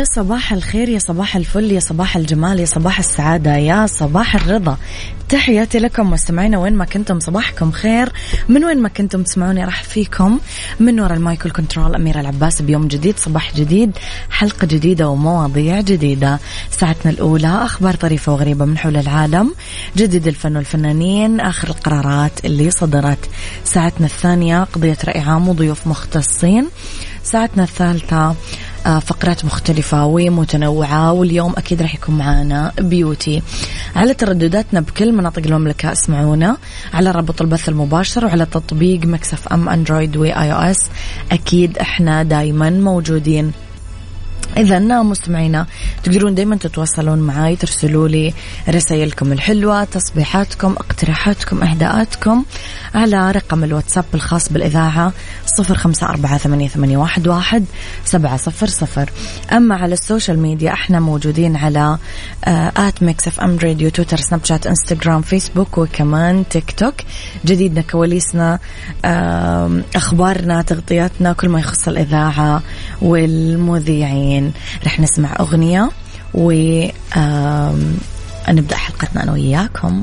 يا صباح الخير يا صباح الفل يا صباح الجمال يا صباح السعادة يا صباح الرضا. تحياتي لكم مستمعينا وين ما كنتم صباحكم خير. من وين ما كنتم تسمعوني راح فيكم. من وراء المايكل كنترول أميرة العباس بيوم جديد صباح جديد حلقة جديدة ومواضيع جديدة. ساعتنا الأولى أخبار طريفة وغريبة من حول العالم. جديد الفن والفنانين آخر القرارات اللي صدرت. ساعتنا الثانية قضية رأي عام وضيوف مختصين. ساعتنا الثالثة فقرات مختلفة ومتنوعة واليوم أكيد راح يكون معنا beauty. على تردداتنا بكل مناطق المملكة اسمعونا. على رابط البث المباشر وعلى تطبيق Mix FM Android و iOS أكيد إحنا دايما موجودين. إذا مستمعينا تقدرون دايما تتواصلون معي ترسلوا لي رسائلكم الحلوة تصبيحاتكم اقتراحاتكم إهداءاتكم على رقم الواتساب الخاص بالإذاعة صفر خمسة أربعة ثمانية, ثمانية واحد, واحد سبعة صفر صفر. أما على السوشيال ميديا إحنا موجودين على at Mix FM Radio تويتر سناب شات انستغرام فيسبوك وكمان تيك توك جديدنا كواليسنا أخبارنا تغطياتنا كل ما يخص الإذاعة والمذيعين. رح نسمع أغنية و نبدأ حلقتنا أنا وياكم.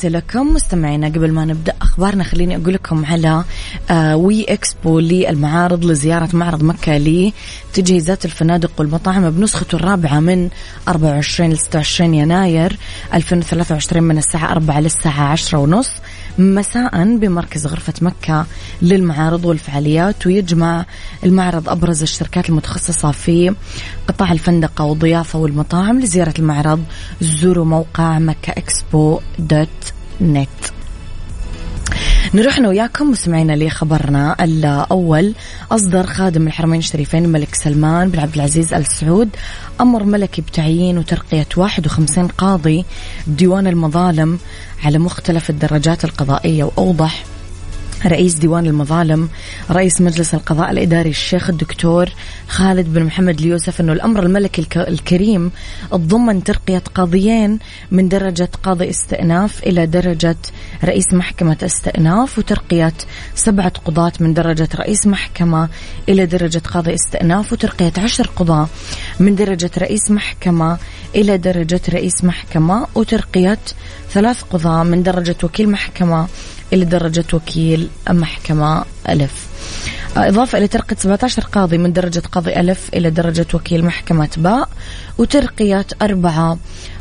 تحياتي لكم مستمعينا قبل ما نبدأ أخبارنا خليني أقول لكم على آه وي إكسبو للمعارض لزيارة معرض مكة لتجهيزات الفنادق والمطاعم بنسخته الرابعة من 24 ل 26 يناير 2023 من الساعة 4 للساعة 10 ونص. مساء بمركز غرفة مكة للمعارض والفعاليات ويجمع المعرض أبرز الشركات المتخصصة في قطاع الفندقة والضيافة والمطاعم لزيارة المعرض زوروا موقع مكة إكسبو دوت نت. نروح أنا وياكم مستمعينا لخبرنا الأول. أصدر خادم الحرمين الشريفين الملك سلمان بن عبد العزيز آل سعود أمر ملكي بتعيين وترقية 51 قاضي بديوان المظالم على مختلف الدرجات القضائية وأوضح رئيس ديوان المظالم رئيس مجلس القضاء الإداري الشيخ الدكتور خالد بن محمد اليوسف أنه الأمر الملكي الكريم تضمن ترقية قاضيين من درجة قاضي استئناف إلى درجة رئيس محكمة استئناف وترقية سبعة قضاة من درجة رئيس محكمة إلى درجة قاضي استئناف وترقية عشر قضاة من درجة رئيس محكمة إلى درجة رئيس محكمة وترقية ثلاث قضاة من درجة وكيل محكمة إلى درجة وكيل محكمة ألف. إضافة إلى ترقية 17 قاضي من درجة قاضي ألف إلى درجة وكيل محكمة باء وترقية أربعة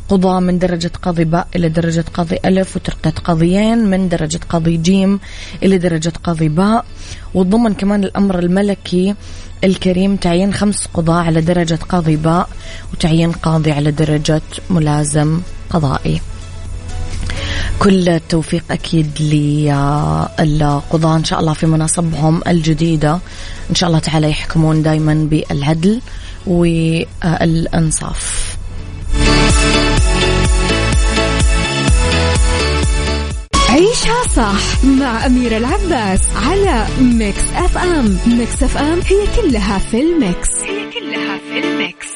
قضاة من درجة قاضي باء إلى درجة قاضي ألف وترقية قاضيين من درجة قاضي جيم إلى درجة قاضي باء. وضمن كمان الأمر الملكي الكريم تعيين خمس قضاة على درجة قاضي باء وتعيين قاضي على درجة ملازم قضائي. كل التوفيق أكيد للقضاة. إن شاء الله في مناصبهم الجديدة. إن شاء الله تعالى يحكمون دايما بالعدل والإنصاف. عيشها صح مع أميرة العباس على Mix FM. Mix FM هي كلها في ال mix. هي كلها في ال mix.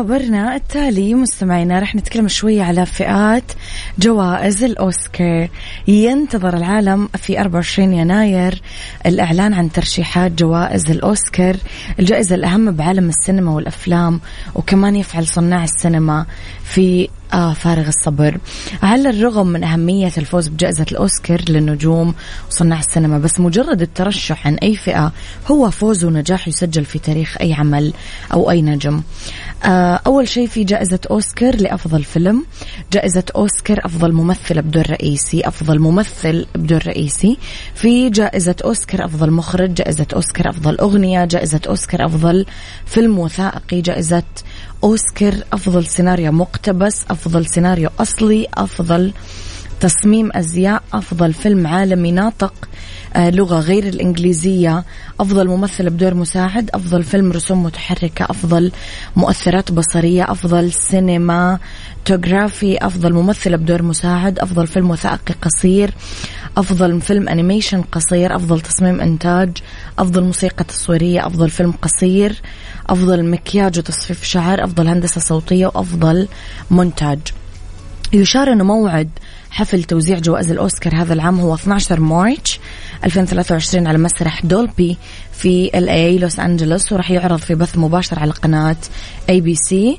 خبرنا التالي مستمعينا رح نتكلم شوي على فئات جوائز الأوسكار. ينتظر العالم في 24 يناير الإعلان عن ترشيحات جوائز الأوسكار. الجائزة الأهم بعالم السينما والأفلام وكمان يفعل صناع السينما في آه فارغ الصبر. على الرغم من أهمية الفوز بجائزة الأوسكار للنجوم وصناع السينما بس مجرد الترشح عن أي فئة هو فوز ونجاح يسجل في تاريخ أي عمل أو أي نجم؟ آه أول شيء في جائزة أوسكار لأفضل فيلم. جائزة أوسكار أفضل ممثلة بدور رئيسي أفضل ممثل بدور رئيسي. في جائزة أوسكار أفضل مخرج جائزة أوسكار أفضل أغنية جائزة أوسكار أفضل فيلم وثائقي جائزة أوسكار أفضل سيناريو مقتبس أفضل سيناريو أصلي أفضل تصميم أزياء أفضل فيلم عالمي ناطق آه لغة غير الإنجليزية أفضل ممثل بدور مساعد أفضل فيلم رسوم متحركة أفضل مؤثرات بصرية أفضل cinematography أفضل ممثلة بدور مساعد أفضل فيلم وثائقي قصير أفضل فيلم animation قصير أفضل تصميم إنتاج. أفضل موسيقى تصويرية أفضل فيلم قصير أفضل مكياج وتصفيف شعر أفضل هندسة صوتية وأفضل مونتاج. يشار أنه موعد حفل توزيع جوائز الأوسكار هذا العام هو 12 March 2023 على مسرح دولبي في LA لوس أنجلوس وراح يعرض في بث مباشر على قناة ABC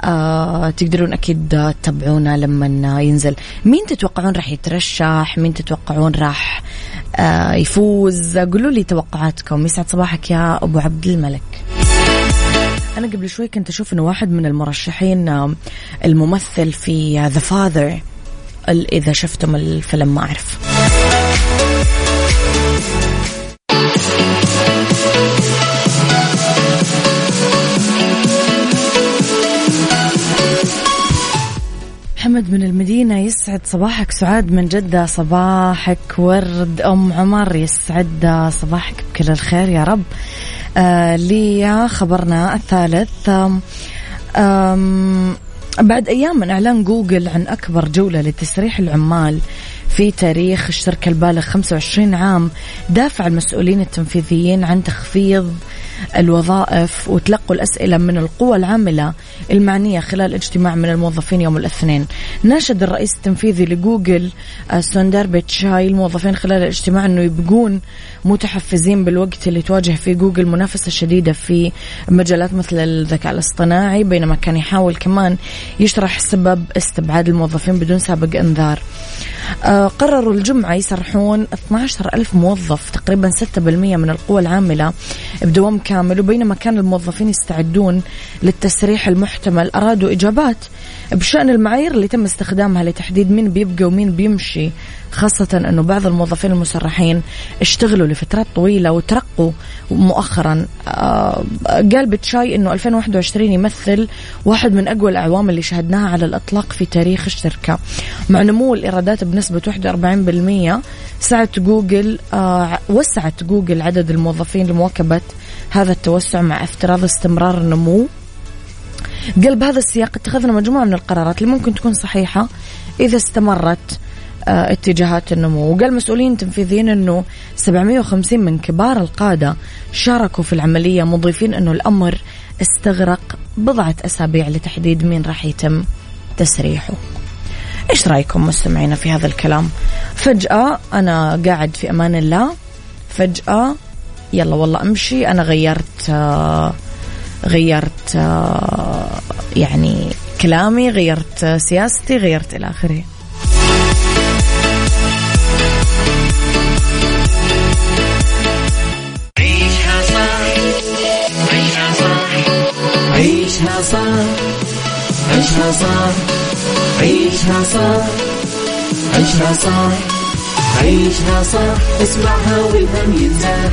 آه تقدرون أكيد تتابعونا لما ينزل. مين تتوقعون راح يترشح؟ مين تتوقعون راح آه يفوز؟ قولوا لي توقعاتكم. يسعد صباحك يا أبو عبد الملك. أنا قبل شوي كنت أشوف إنه واحد من المرشحين آه، الممثل في ذا فاذر إذا شفتم الفيلم ما أعرف. محمد من المدينة يسعد صباحك. سعاد من جدة صباحك ورد. أم عمر يسعد صباحك بكل الخير يا رب. آه لي خبرنا الثالث. آم بعد أيام من إعلان جوجل عن أكبر جولة لتسريح العمال في تاريخ الشركة البالغ 25 عام دافع المسؤولين التنفيذيين عن تخفيض الوظائف وتلقوا الأسئلة من القوى العاملة المعنية خلال اجتماع من الموظفين يوم الاثنين. ناشد الرئيس التنفيذي لجوجل آه، سوندار بيتشاي الموظفين خلال الاجتماع أنه يبقون متحفزين بالوقت اللي تواجه فيه جوجل منافسة شديدة في مجالات مثل الذكاء الاصطناعي بينما كان يحاول كمان يشرح سبب استبعاد الموظفين بدون سابق إنذار. آه، قرروا الجمعة يسرحون 12 ألف موظف تقريبا 6% من القوى العاملة بدوام كامل وبينما كان الموظفين يستعدون للتسريح المحتمل أرادوا إجابات بشأن المعايير اللي تم استخدامها لتحديد مين بيبقى ومين بيمشي خاصة أنه بعض الموظفين المسرحين اشتغلوا لفترات طويلة وترقوا مؤخرا. آه قال بتشاي أنه 2021 يمثل واحد من أقوى الأعوام اللي شهدناها على الإطلاق في تاريخ الشركة. مع نمو الإيرادات بنسبة 41% سعت جوجل آه وسعت جوجل عدد الموظفين لمواكبة هذا التوسع مع افتراض استمرار النمو. قال بهذا السياق اتخذنا مجموعة من القرارات اللي ممكن تكون صحيحة إذا استمرت آه، اتجاهات النمو. وقال مسؤولين تنفيذيين أنه 750 من كبار القادة شاركوا في العملية مضيفين أنه الأمر استغرق بضعة أسابيع لتحديد مين راح يتم تسريحه. إيش رأيكم مستمعينا في هذا الكلام؟ فجأة أنا قاعد في أمان الله. فجأة يلا والله أمشي. أنا غيرت آه غيرت آه يعني كلامي غيرت آه سياستي غيرت إلى آخره. عيشها صح عيشها صح عيشها صح عيشها صح عيشها صح عيشها صح عيشها صح. اسمعها والهم ينزاح.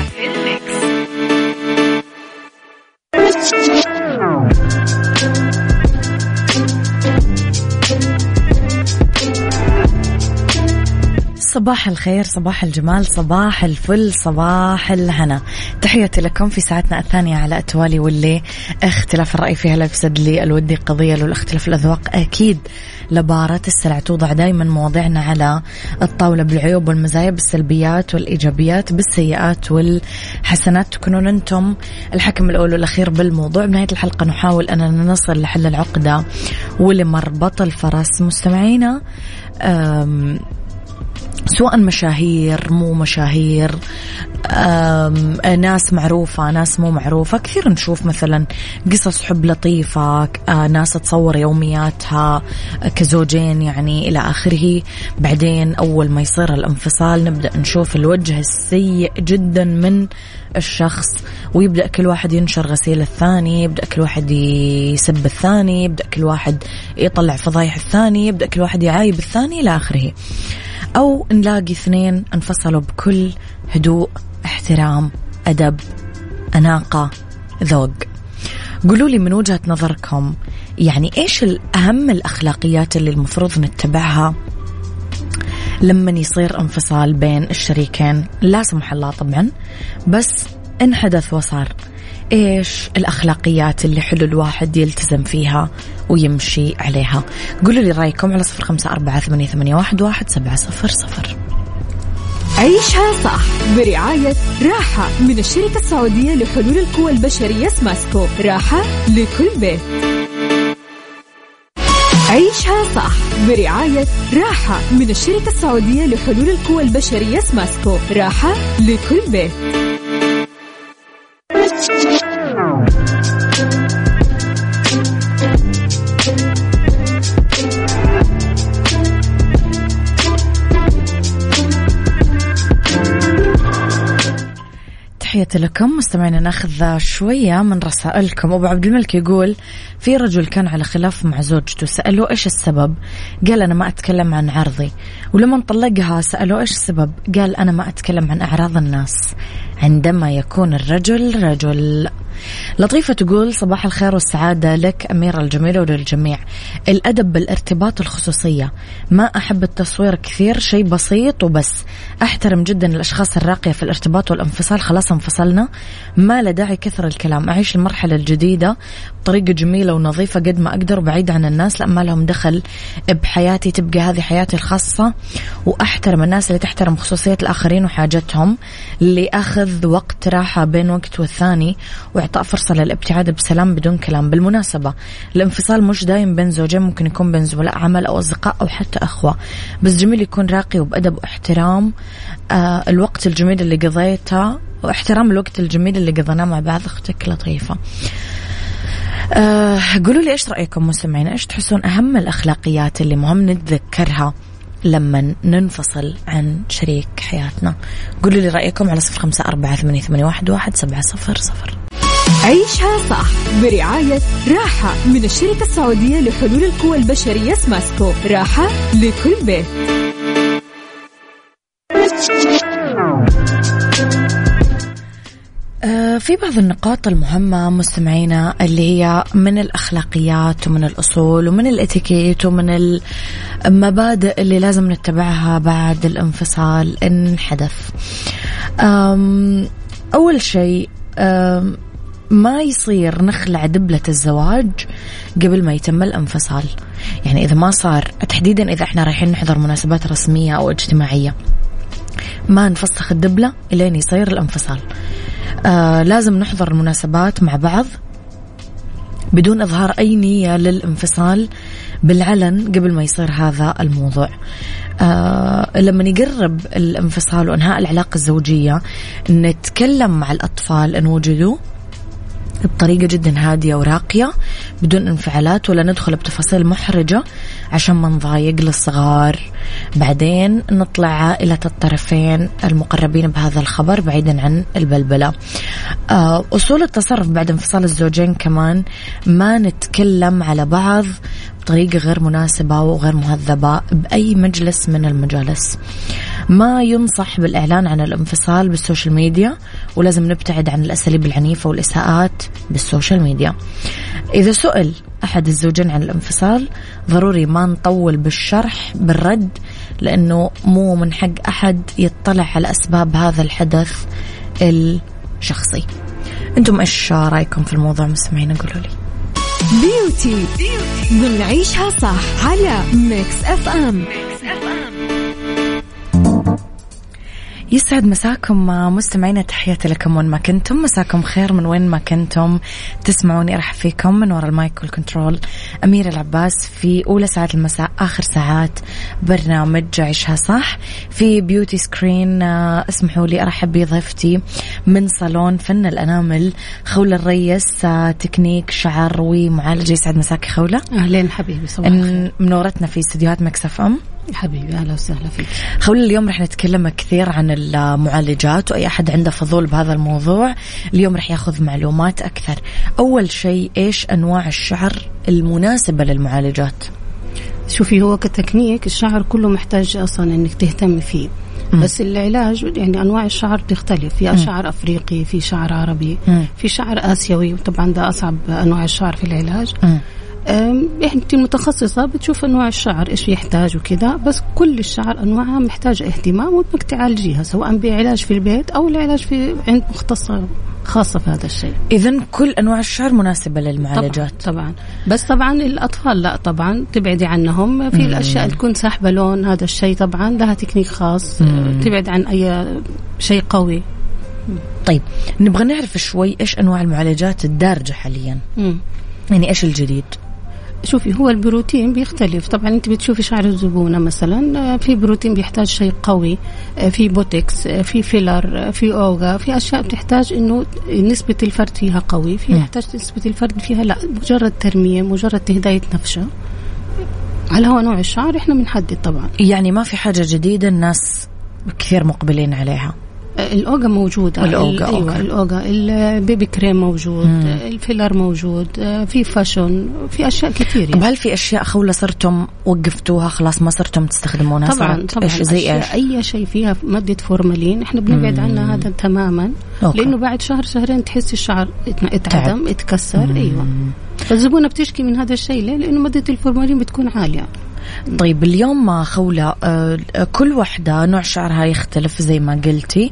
صباح الخير صباح الجمال صباح الفل صباح الهنا. تحياتي لكم في ساعتنا الثانية على التوالي واللي اختلاف الرأي فيها لا يفسد لي الودي قضية لو الاختلاف الأذواق أكيد لبارة السلع توضع دائما مواضيعنا على الطاولة بالعيوب والمزايا بالسلبيات والإيجابيات بالسيئات والحسنات. تكونون أنتم الحكم الأول والأخير بالموضوع. بنهاية الحلقة نحاول أننا نصل لحل العقدة ولمربط الفرس مستمعينا. سواء مشاهير مو مشاهير ناس معروفة ناس مو معروفة. كثير نشوف مثلا قصص حب لطيفة آه، ناس تصور يومياتها كزوجين يعني إلى آخره. بعدين أول ما يصير الانفصال نبدأ نشوف الوجه السيء جدا من الشخص ويبدأ كل واحد ينشر غسيل الثاني يبدأ كل واحد يسب الثاني يبدأ كل واحد يطلع فضايح الثاني يبدأ كل واحد يعايب الثاني إلى آخره. أو نلاقي اثنين انفصلوا بكل هدوء احترام أدب أناقة ذوق. قولوا لي من وجهة نظركم يعني إيش الأهم الأخلاقيات اللي المفروض نتبعها لما يصير انفصال بين الشريكين؟ لا سمح الله طبعا بس إن حدث وصار. إيش الأخلاقيات اللي حلو الواحد يلتزم فيها ويمشي عليها؟ قولوا لي رأيكم على صفر خمسة أربعة ثمانية, ثمانية واحد, واحد سبعة صفر صفر. عيشها صح. برعاية راحة من الشركة السعودية لحلول القوى البشرية سماسكو. راحة لكل بيت. عيشها صح. برعاية راحة من الشركة السعودية لحلول القوى البشرية سماسكو. راحة لكل بيت. تحياتي لكم. مستمعينا ناخذ شوية من رسائلكم. أبو عبد الملك يقول في رجل كان على خلاف مع زوجته سألوه إيش السبب؟ قال أنا ما أتكلم عن عرضي. ولما طلقها سألوه إيش السبب؟ قال أنا ما أتكلم عن أعراض الناس. عندما يكون الرجل رجل. لطيفة تقول صباح الخير والسعادة لك أميرة الجميلة وللجميع. الأدب بالارتباط الخصوصية. ما أحب التصوير كثير شيء بسيط وبس. أحترم جدا الأشخاص الراقية في الارتباط والانفصال. خلاص انفصلنا. ما له داعي كثر الكلام. أعيش المرحلة الجديدة بطريقة جميلة ونظيفة قد ما أقدر وبعيد عن الناس. لأن ما لهم دخل بحياتي تبقى هذه حياتي الخاصة. وأحترم الناس اللي تحترم خصوصية الآخرين وحاجتهم. اللي أخذ وقت راحة بين وقت والثاني. وإعطاء فرصة للابتعاد بسلام بدون كلام. بالمناسبة الانفصال مش دايم بين زوجين ممكن يكون بين زملاء عمل أو أصدقاء أو حتى أخوة. بس جميل يكون راقي وبأدب واحترام. آه الوقت الجميل اللي قضيته واحترام الوقت الجميل اللي قضيناه مع بعض أختك لطيفة. آه قولوا لي إيش رأيكم مستمعين؟ إيش تحسون أهم الأخلاقيات اللي مهم نتذكرها لما ننفصل عن شريك حياتنا؟ قولوا لي رأيكم على صفر أربعة ثمانية, ثمانية واحد, سبعة صفر صفر. عيشها صح برعاية راحة من الشركة السعودية لحلول القوى البشرية سماسكو. راحة لكل بيت. آه، في بعض النقاط المهمة مستمعينا اللي هي من الأخلاقيات ومن الأصول ومن الإتيكيت ومن المبادئ اللي لازم نتبعها بعد الانفصال إن حدث أول شيء ما يصير نخلع دبلة الزواج قبل ما يتم الانفصال. يعني إذا ما صار تحديدا إذا إحنا رايحين نحضر مناسبات رسمية أو اجتماعية. ما نفسخ الدبلة إلين يصير الانفصال. آه لازم نحضر المناسبات مع بعض بدون إظهار أي نية للانفصال بالعلن قبل ما يصير هذا الموضوع. آه لما يقرب الانفصال وأنهاء العلاقة الزوجية نتكلم مع الأطفال إن وجدوا بطريقة جدا هادية وراقية بدون انفعالات ولا ندخل بتفاصيل محرجة عشان ما نضايق للصغار. بعدين نطلع عائلة الطرفين المقربين بهذا الخبر بعيدا عن البلبلة. آه، أصول التصرف بعد انفصال الزوجين كمان ما نتكلم على بعض بطريقة غير مناسبة وغير مهذبة بأي مجلس من المجالس. ما ينصح بالإعلان عن الانفصال بالسوشيال ميديا. ولازم نبتعد عن الأساليب العنيفة والإساءات بالسوشيال ميديا. إذا سئل أحد الزوجين عن الانفصال ضروري ما نطول بالشرح بالرد لأنه مو من حق أحد يطلع على أسباب هذا الحدث الشخصي. أنتم إيش رأيكم في الموضوع؟ مستمعين قولوا لي. beauty بنعيشها صح على Mix FM Mix FM يسعد مساكم مستمعينا تحياتي لكم وين ما كنتم. مساكم خير من وين ما كنتم. تسمعوني أرحب فيكم من وراء المايك وال control. أميرة العباس في أولى ساعات المساء آخر ساعات برنامج عيشها صح. في beauty screen آه، اسمحوا لي أرحب بضيفتي من صالون فن الأنامل خولة الريس آه، تكنيك شعر ومعالجة. يسعد مساك خولة. أهلين حبيبي صباح منورتنا في استديوهات Mix FM. حبيبي أهلا وسهلا فيك. خول اليوم رح نتكلم كثير عن المعالجات وأي أحد عنده فضول بهذا الموضوع. اليوم رح يأخذ معلومات أكثر. أول شيء إيش أنواع الشعر المناسبة للمعالجات؟ شوفي هو كتكنيك الشعر كله محتاج أصلا إنك تهتمي فيه. م. بس العلاج يعني أنواع الشعر تختلف. في شعر أفريقي في شعر عربي م. في شعر آسيوي. وطبعا ده أصعب أنواع الشعر في العلاج. م. انت المتخصصه بتشوف أنواع الشعر إيش يحتاج وكذا بس كل الشعر أنواعها محتاجة اهتمام وإنك تعالجيها سواء بعلاج في البيت أو العلاج في عند مختصة خاصة في هذا الشيء. اذا كل أنواع الشعر مناسبة للمعالجات. طبعا, طبعا بس طبعا الأطفال لا طبعا تبعدي عنهم في مم. الأشياء اللي تكون ساحبه لون هذا الشيء طبعا لها تكنيك خاص مم. تبعد عن أي شيء قوي. طيب نبغى نعرف شوي إيش أنواع المعالجات الدارجة حاليا. مم. يعني إيش الجديد؟ شوفي هو البروتين بيختلف. طبعا أنت بتشوفي شعر الزبونة مثلا آه، في بروتين بيحتاج شيء قوي آه، في بوتكس آه، في filler في أوغا في أشياء بتحتاج إنه نسبة الفرد فيها قوي في يحتاج نسبة الفرد فيها لا مجرد ترميم مجرد تهداية نفشه على هو نوع الشعر؟ إحنا بنحدد طبعا. يعني ما في حاجة جديدة الناس كثير مقبلين عليها. الاوجا موجودة. الاوجا أيوه الاوجا ال baby cream موجود. مم. ال filler موجود. في فاشون في أشياء كثير يعني. هل في أشياء خوله صرتم وقفتوها خلاص ما صرتم تستخدمونها؟ طبعا طبعا. إيش زي إيش؟ أي شيء فيها مادة فورمالين إحنا بنبعد عنها هذا تماما. okay. لأنه بعد شهر شهرين تحس الشعر اتعدم اتكسر. مم. أيوه. فالزبونه بتشكي من هذا الشيء. ليه؟ لأنه مادة الفورمالين بتكون عالية. طيب اليوم خولة آه، كل وحدة نوع شعرها يختلف زي ما قلتي.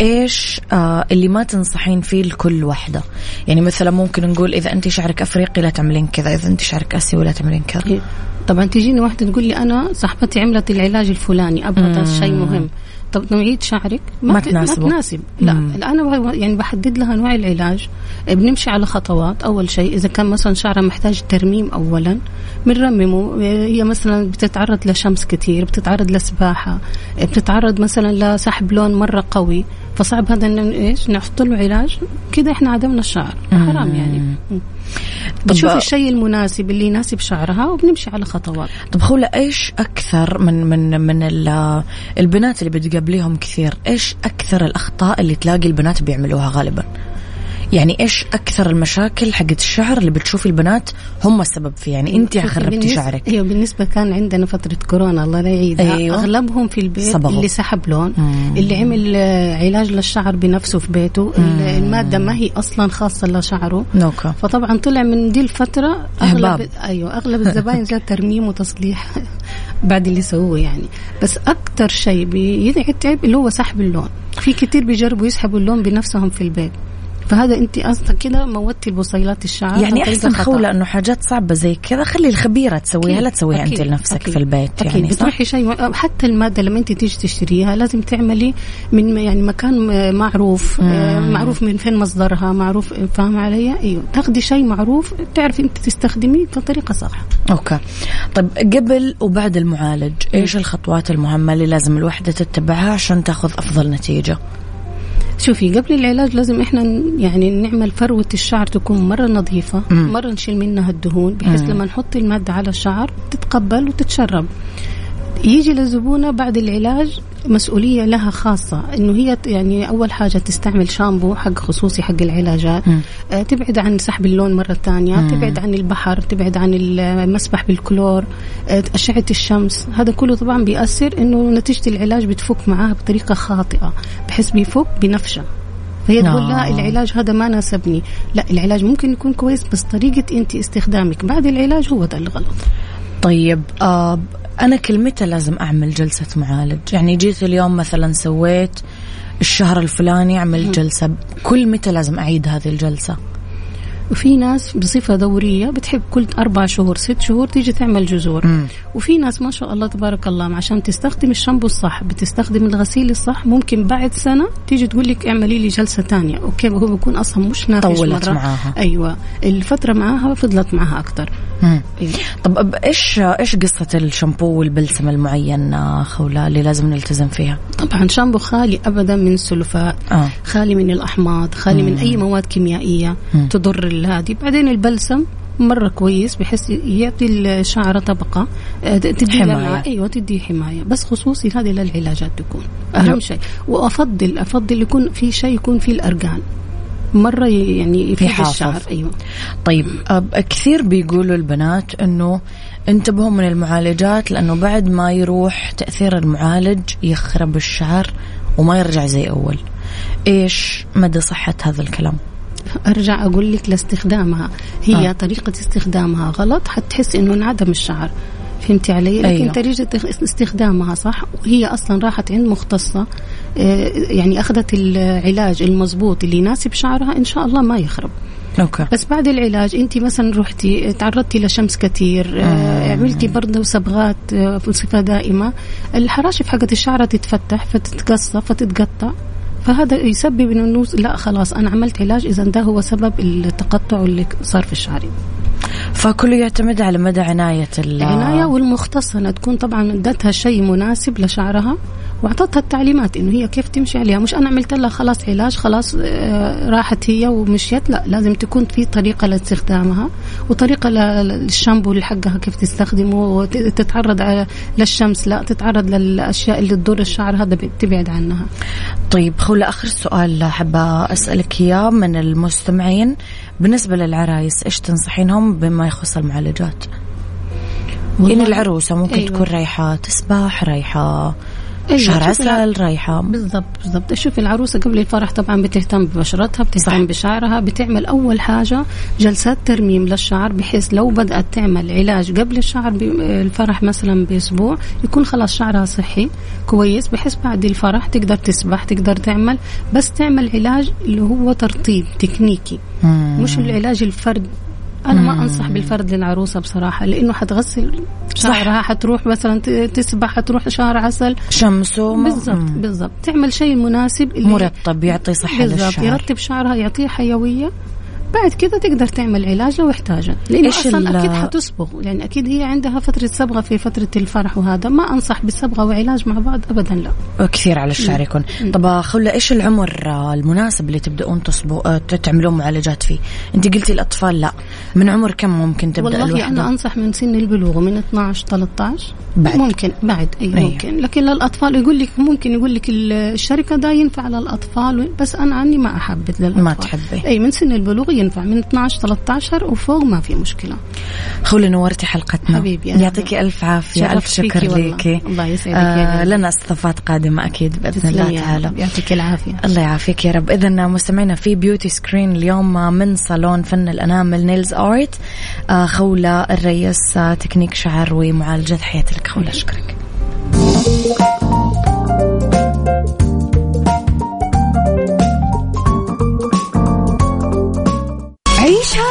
إيش آه، اللي ما تنصحين فيه لكل وحدة؟ يعني مثلا ممكن نقول إذا انت شعرك أفريقي لا تعملين كذا إذا انت شعرك آسيوي لا تعملين كذا. إيه. طبعا تجيني واحدة تقول لي أنا صاحبتي عملت العلاج الفلاني أبغى شيء مهم. طب نوعية شعرك ما, ما تناسبه. ما تناسب. لا. أنا يعني بحدد لها نوع العلاج. بنمشي على خطوات. أول شيء إذا كان مثلا شعرها محتاج ترميم اولا بنرممه. هي مثلا بتتعرض لشمس كثير بتتعرض لسباحة بتتعرض مثلا لسحب لون مرة قوي. فصعب هذا إن إيش؟ نحط له علاج. كذا إحنا عدمنا الشعر. حرام يعني. بتشوف الشيء المناسب اللي يناسب شعرها وبنمشي على خطوات. طب خولة إيش أكثر من من من البنات اللي بتقابليهم كثير إيش أكثر الأخطاء اللي تلاقي البنات بيعملوها غالبا؟ يعني إيش أكثر المشاكل حقت الشعر اللي بتشوفي البنات هم السبب فيه يعني انت خربتي شعرك أيوه بالنسبة كان عندنا فترة كورونا الله لا يعيدها أيوة. أغلبهم في البيت صبغوا. اللي سحب لون مم. اللي عمل علاج للشعر بنفسه في بيته مم. المادة ما هي أصلا خاصة لشعره نوكا. فطبعا طلع من دي الفترة أغلب أيوه أغلب الزباين زاد ترميم وتصليح بعد اللي سووه يعني بس أكثر شيء بيتعب اللي هو سحب اللون في كثير بيجربوا يسحبوا اللون بنفسهم في البيت فهذا انت أصلا كده موتي البصيلات الشعر يعني أحسن خولة إنه حاجات صعبة زي كذا خلي الخبيرة تسويها لا تسويها أنت لنفسك أكيد. في البيت أكيد. يعني بتروحي شيء حتى المادة لما أنت تيجي تشتريها لازم تعملي من يعني مكان معروف مم. معروف من فين مصدرها معروف فاهمه علي؟ أيوه. تاخذي شيء معروف تعرفي أنت تستخدميه بطريقة صح. أوكي. طيب قبل وبعد المعالج إيش الخطوات المهمة اللي لازم الوحدة تتبعها عشان تاخذ أفضل نتيجة؟ شوفي قبل العلاج لازم إحنا يعني نعمل فروة الشعر تكون مرة نظيفة مم. مرة نشيل منها الدهون بحيث لما نحط المادة على الشعر تتقبل وتتشرب يجي للزبونة بعد العلاج مسؤولية لها خاصة إنه هي يعني أول حاجة تستعمل شامبو حق خصوصي حق العلاجات. آه تبعد عن سحب اللون مرة ثانية. تبعد عن البحر تبعد عن المسبح بالكلور آه أشعة الشمس. هذا كله طبعا بيأثر إنه نتيجة العلاج بتفك معاها بطريقة خاطئة بحيث بيفك بنفشة. فهي تقول آه. لا العلاج هذا ما ناسبني. لا العلاج ممكن يكون كويس بس طريقة انت استخدامك بعد العلاج هو ده الغلط. طيب آه أنا كل متى لازم أعمل جلسة معالج. يعني جيت اليوم مثلا سويت الشهر الفلاني أعمل جلسة. كل متى لازم أعيد هذه الجلسة؟ وفي ناس بصفة دورية بتحب كل أربع شهور ست شهور تيجي تعمل جذور مم. وفي ناس ما شاء الله تبارك الله عشان تستخدم الشامبو الصح بتستخدم الغسيل الصح ممكن بعد سنة تيجي تقول لك اعملي لي جلسة تانية. okay هو بيكون أصلا مش نافش طولت مرة معاها. أيوة الفترة معاها فضلت معاها أكتر. طب إيش إيش قصة الشامبو والبلسم المعين آه، خولة اللي لازم نلتزم فيها؟ طبعا شامبو خالي أبدا من السلفات آه. خالي من الأحماض خالي من أي مواد كيميائية تضر هذه بعدين البلسم مرة كويس بحيث يعطي الشعرة طبقة آه، تدي حماية. لمعة أيوه تدي حماية. بس خصوصي هذه للعلاجات تكون أهم شيء. وأفضل أفضل يكون في شيء يكون فيه الارجان مرة ي- يعني يفيد يحافظ. الشعر أيوه طيب كثير بيقولوا البنات إنه انتبهوا من المعالجات لأنه بعد ما يروح تأثير المعالج يخرب الشعر وما يرجع زي أول. إيش مدى صحة هذا الكلام؟ أرجع أقول لك لاستخدامها هي. آه. طريقة استخدامها غلط حتحس إنه انعدم الشعر فهمتي علي؟ لكن. أيوه. طريقه استخدامها صح هي أصلا راحت عند مختصة آه، يعني أخذت العلاج المضبوط اللي يناسب شعرها إن شاء الله ما يخرب أوكي. بس بعد العلاج أنت مثلا رحتي تعرضتي لشمس كثير آه، عملتي برضه صبغات آه، بصفه دائمة الحراشف حقت الشعر تتفتح فتتقصف فتتقطع فهذا يسبب إنه لا خلاص أنا عملت علاج إذا ده هو سبب التقطع اللي صار في الشعر فكله يعتمد على مدى عناية ال العناية والمختصة. انها تكون طبعا ادتها شيء مناسب لشعرها. وأعطتها التعليمات إنه هي كيف تمشي عليها. مش أنا عملت لها خلاص علاج خلاص آه، راحت هي ومشيت. لا لازم تكون في طريقة لاستخدامها وطريقة للشامبو اللي حقها كيف تستخدمه وتتعرض على للشمس. لا تتعرض للأشياء اللي تضر الشعر هذا تبعد عنها. طيب خولة آخر سؤال حابة أسألك إياه من المستمعين. بالنسبة للعرايس إيش تنصحينهم بما يخص المعالجات؟ والله- العروسة ممكن أيوة. تكون رايحة تسبح رايحة أيوة، شوفي عسل رايحة. بالضبط بالضبط. شوف العروسة قبل الفرح طبعا بتهتم ببشرتها بتهتم صح. بشعرها بتعمل أول حاجة جلسات ترميم للشعر بحيث لو بدأت تعمل علاج قبل الشعر الفرح مثلا بأسبوع يكون خلاص شعرها صحي كويس. بحيث بعد الفرح تقدر تسبح تقدر تعمل بس تعمل علاج اللي هو ترطيب تكنيكي. مم. مش العلاج الفرد أنا ما أنصح بالفرد للعروسة بصراحة لأنه حتغسل شعرها حتروح مثلا تسبح حتروح شهر عسل. شمس وما- بالضبط. بالضبط. تعمل شيء مناسب اللي مرطب يعطي بالضبط للشعر. يرطب شعرها يعطيه حيوية. بعد كده تقدر تعمل علاج لو احتاجت لأنه إيش أصلا أكيد حتصبغ لأن أكيد هي عندها فترة صبغة في فترة الفرح وهذا. ما أنصح بالصبغه وعلاج مع بعض ابدا لا. كثير على الشعر يكون طب خولة إيش العمر آه، المناسب اللي تبدأون تصبوا آه، تعملون معالجات فيه؟ أنت قلتي الأطفال لا. من عمر كم ممكن تبدأ والله الوحدة؟ أنا أنصح من سن البلوغ من 12 13 بعد. ممكن بعد. إي أيوة. ممكن. لكن للأطفال يقول لك ممكن يقول لك الشركة ده ينفع للأطفال بس أنا عني ما احبذ للأطفال. ما تحبي. إي من سن البلوغ ينفع من 12 13 وفوق ما في مشكلة خولة نورتي حلقتنا حبيبي،. يعطيكي ألف عافية ألف شرفت شكر. ليكي الله يسعدك آه. لنا استضافات قادمة أكيد بإذن الله تعالى. يعطيك العافية الله يعافيك يا رب إذا مستمعينا في beauty screen اليوم من صالون فن الأنامل nails art آه خولة الريس آه تكنيك شعر لك خولة أشكرك عيشها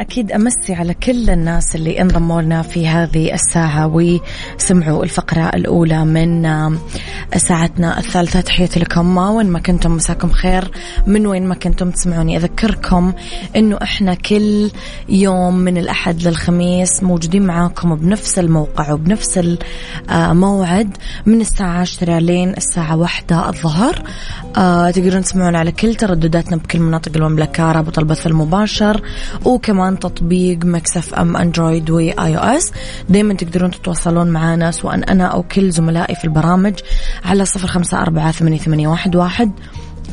أكيد أمسي على كل الناس اللي انضموا لنا في هذه الساعة وسمعوا الفقرة الأولى من ساعتنا الثالثة. تحياتي لكم. وين ما كنتم مساكم خير. من وين ما كنتم تسمعوني. أذكركم أنه إحنا كل يوم من الأحد للخميس موجودين معاكم بنفس الموقع وبنفس الموعد من الساعة عشرة لين الساعة واحدة الظهر. آه تقدرون تسمعون على كل تردداتنا بكل مناطق المملكة رابط البث المباشر وكمان تطبيق Mix FM أندرويد و iOS دايما تقدرون تتواصلون معنا سواء أنا أو كل زملائي في البرامج على صفر خمسة أربعة ثمانية, واحد,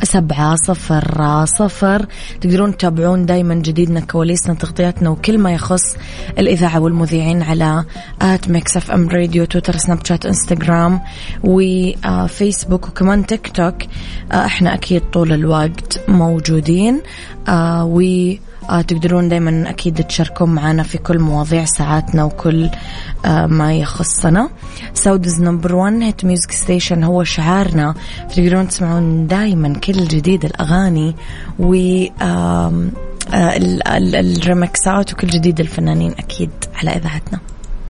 سبعة صفر صفر. تقدرون تتابعون دايما جديدنا كواليسنا تغطياتنا وكل ما يخص الإذاعة والمذيعين على at Mix FM Radio تويتر سناب شات إنستغرام وفيسبوك وكمان تيك توك. إحنا أكيد طول الوقت موجودين. و آه تقدرون دايما أكيد تشاركون معنا في كل مواضيع ساعاتنا وكل آه ما يخصنا. Saudi's number 1 hit music station هو شعارنا. تقدرون تسمعون دايما كل جديد الأغاني و آه الريمكسات وكل جديد الفنانين أكيد على إذاعتنا.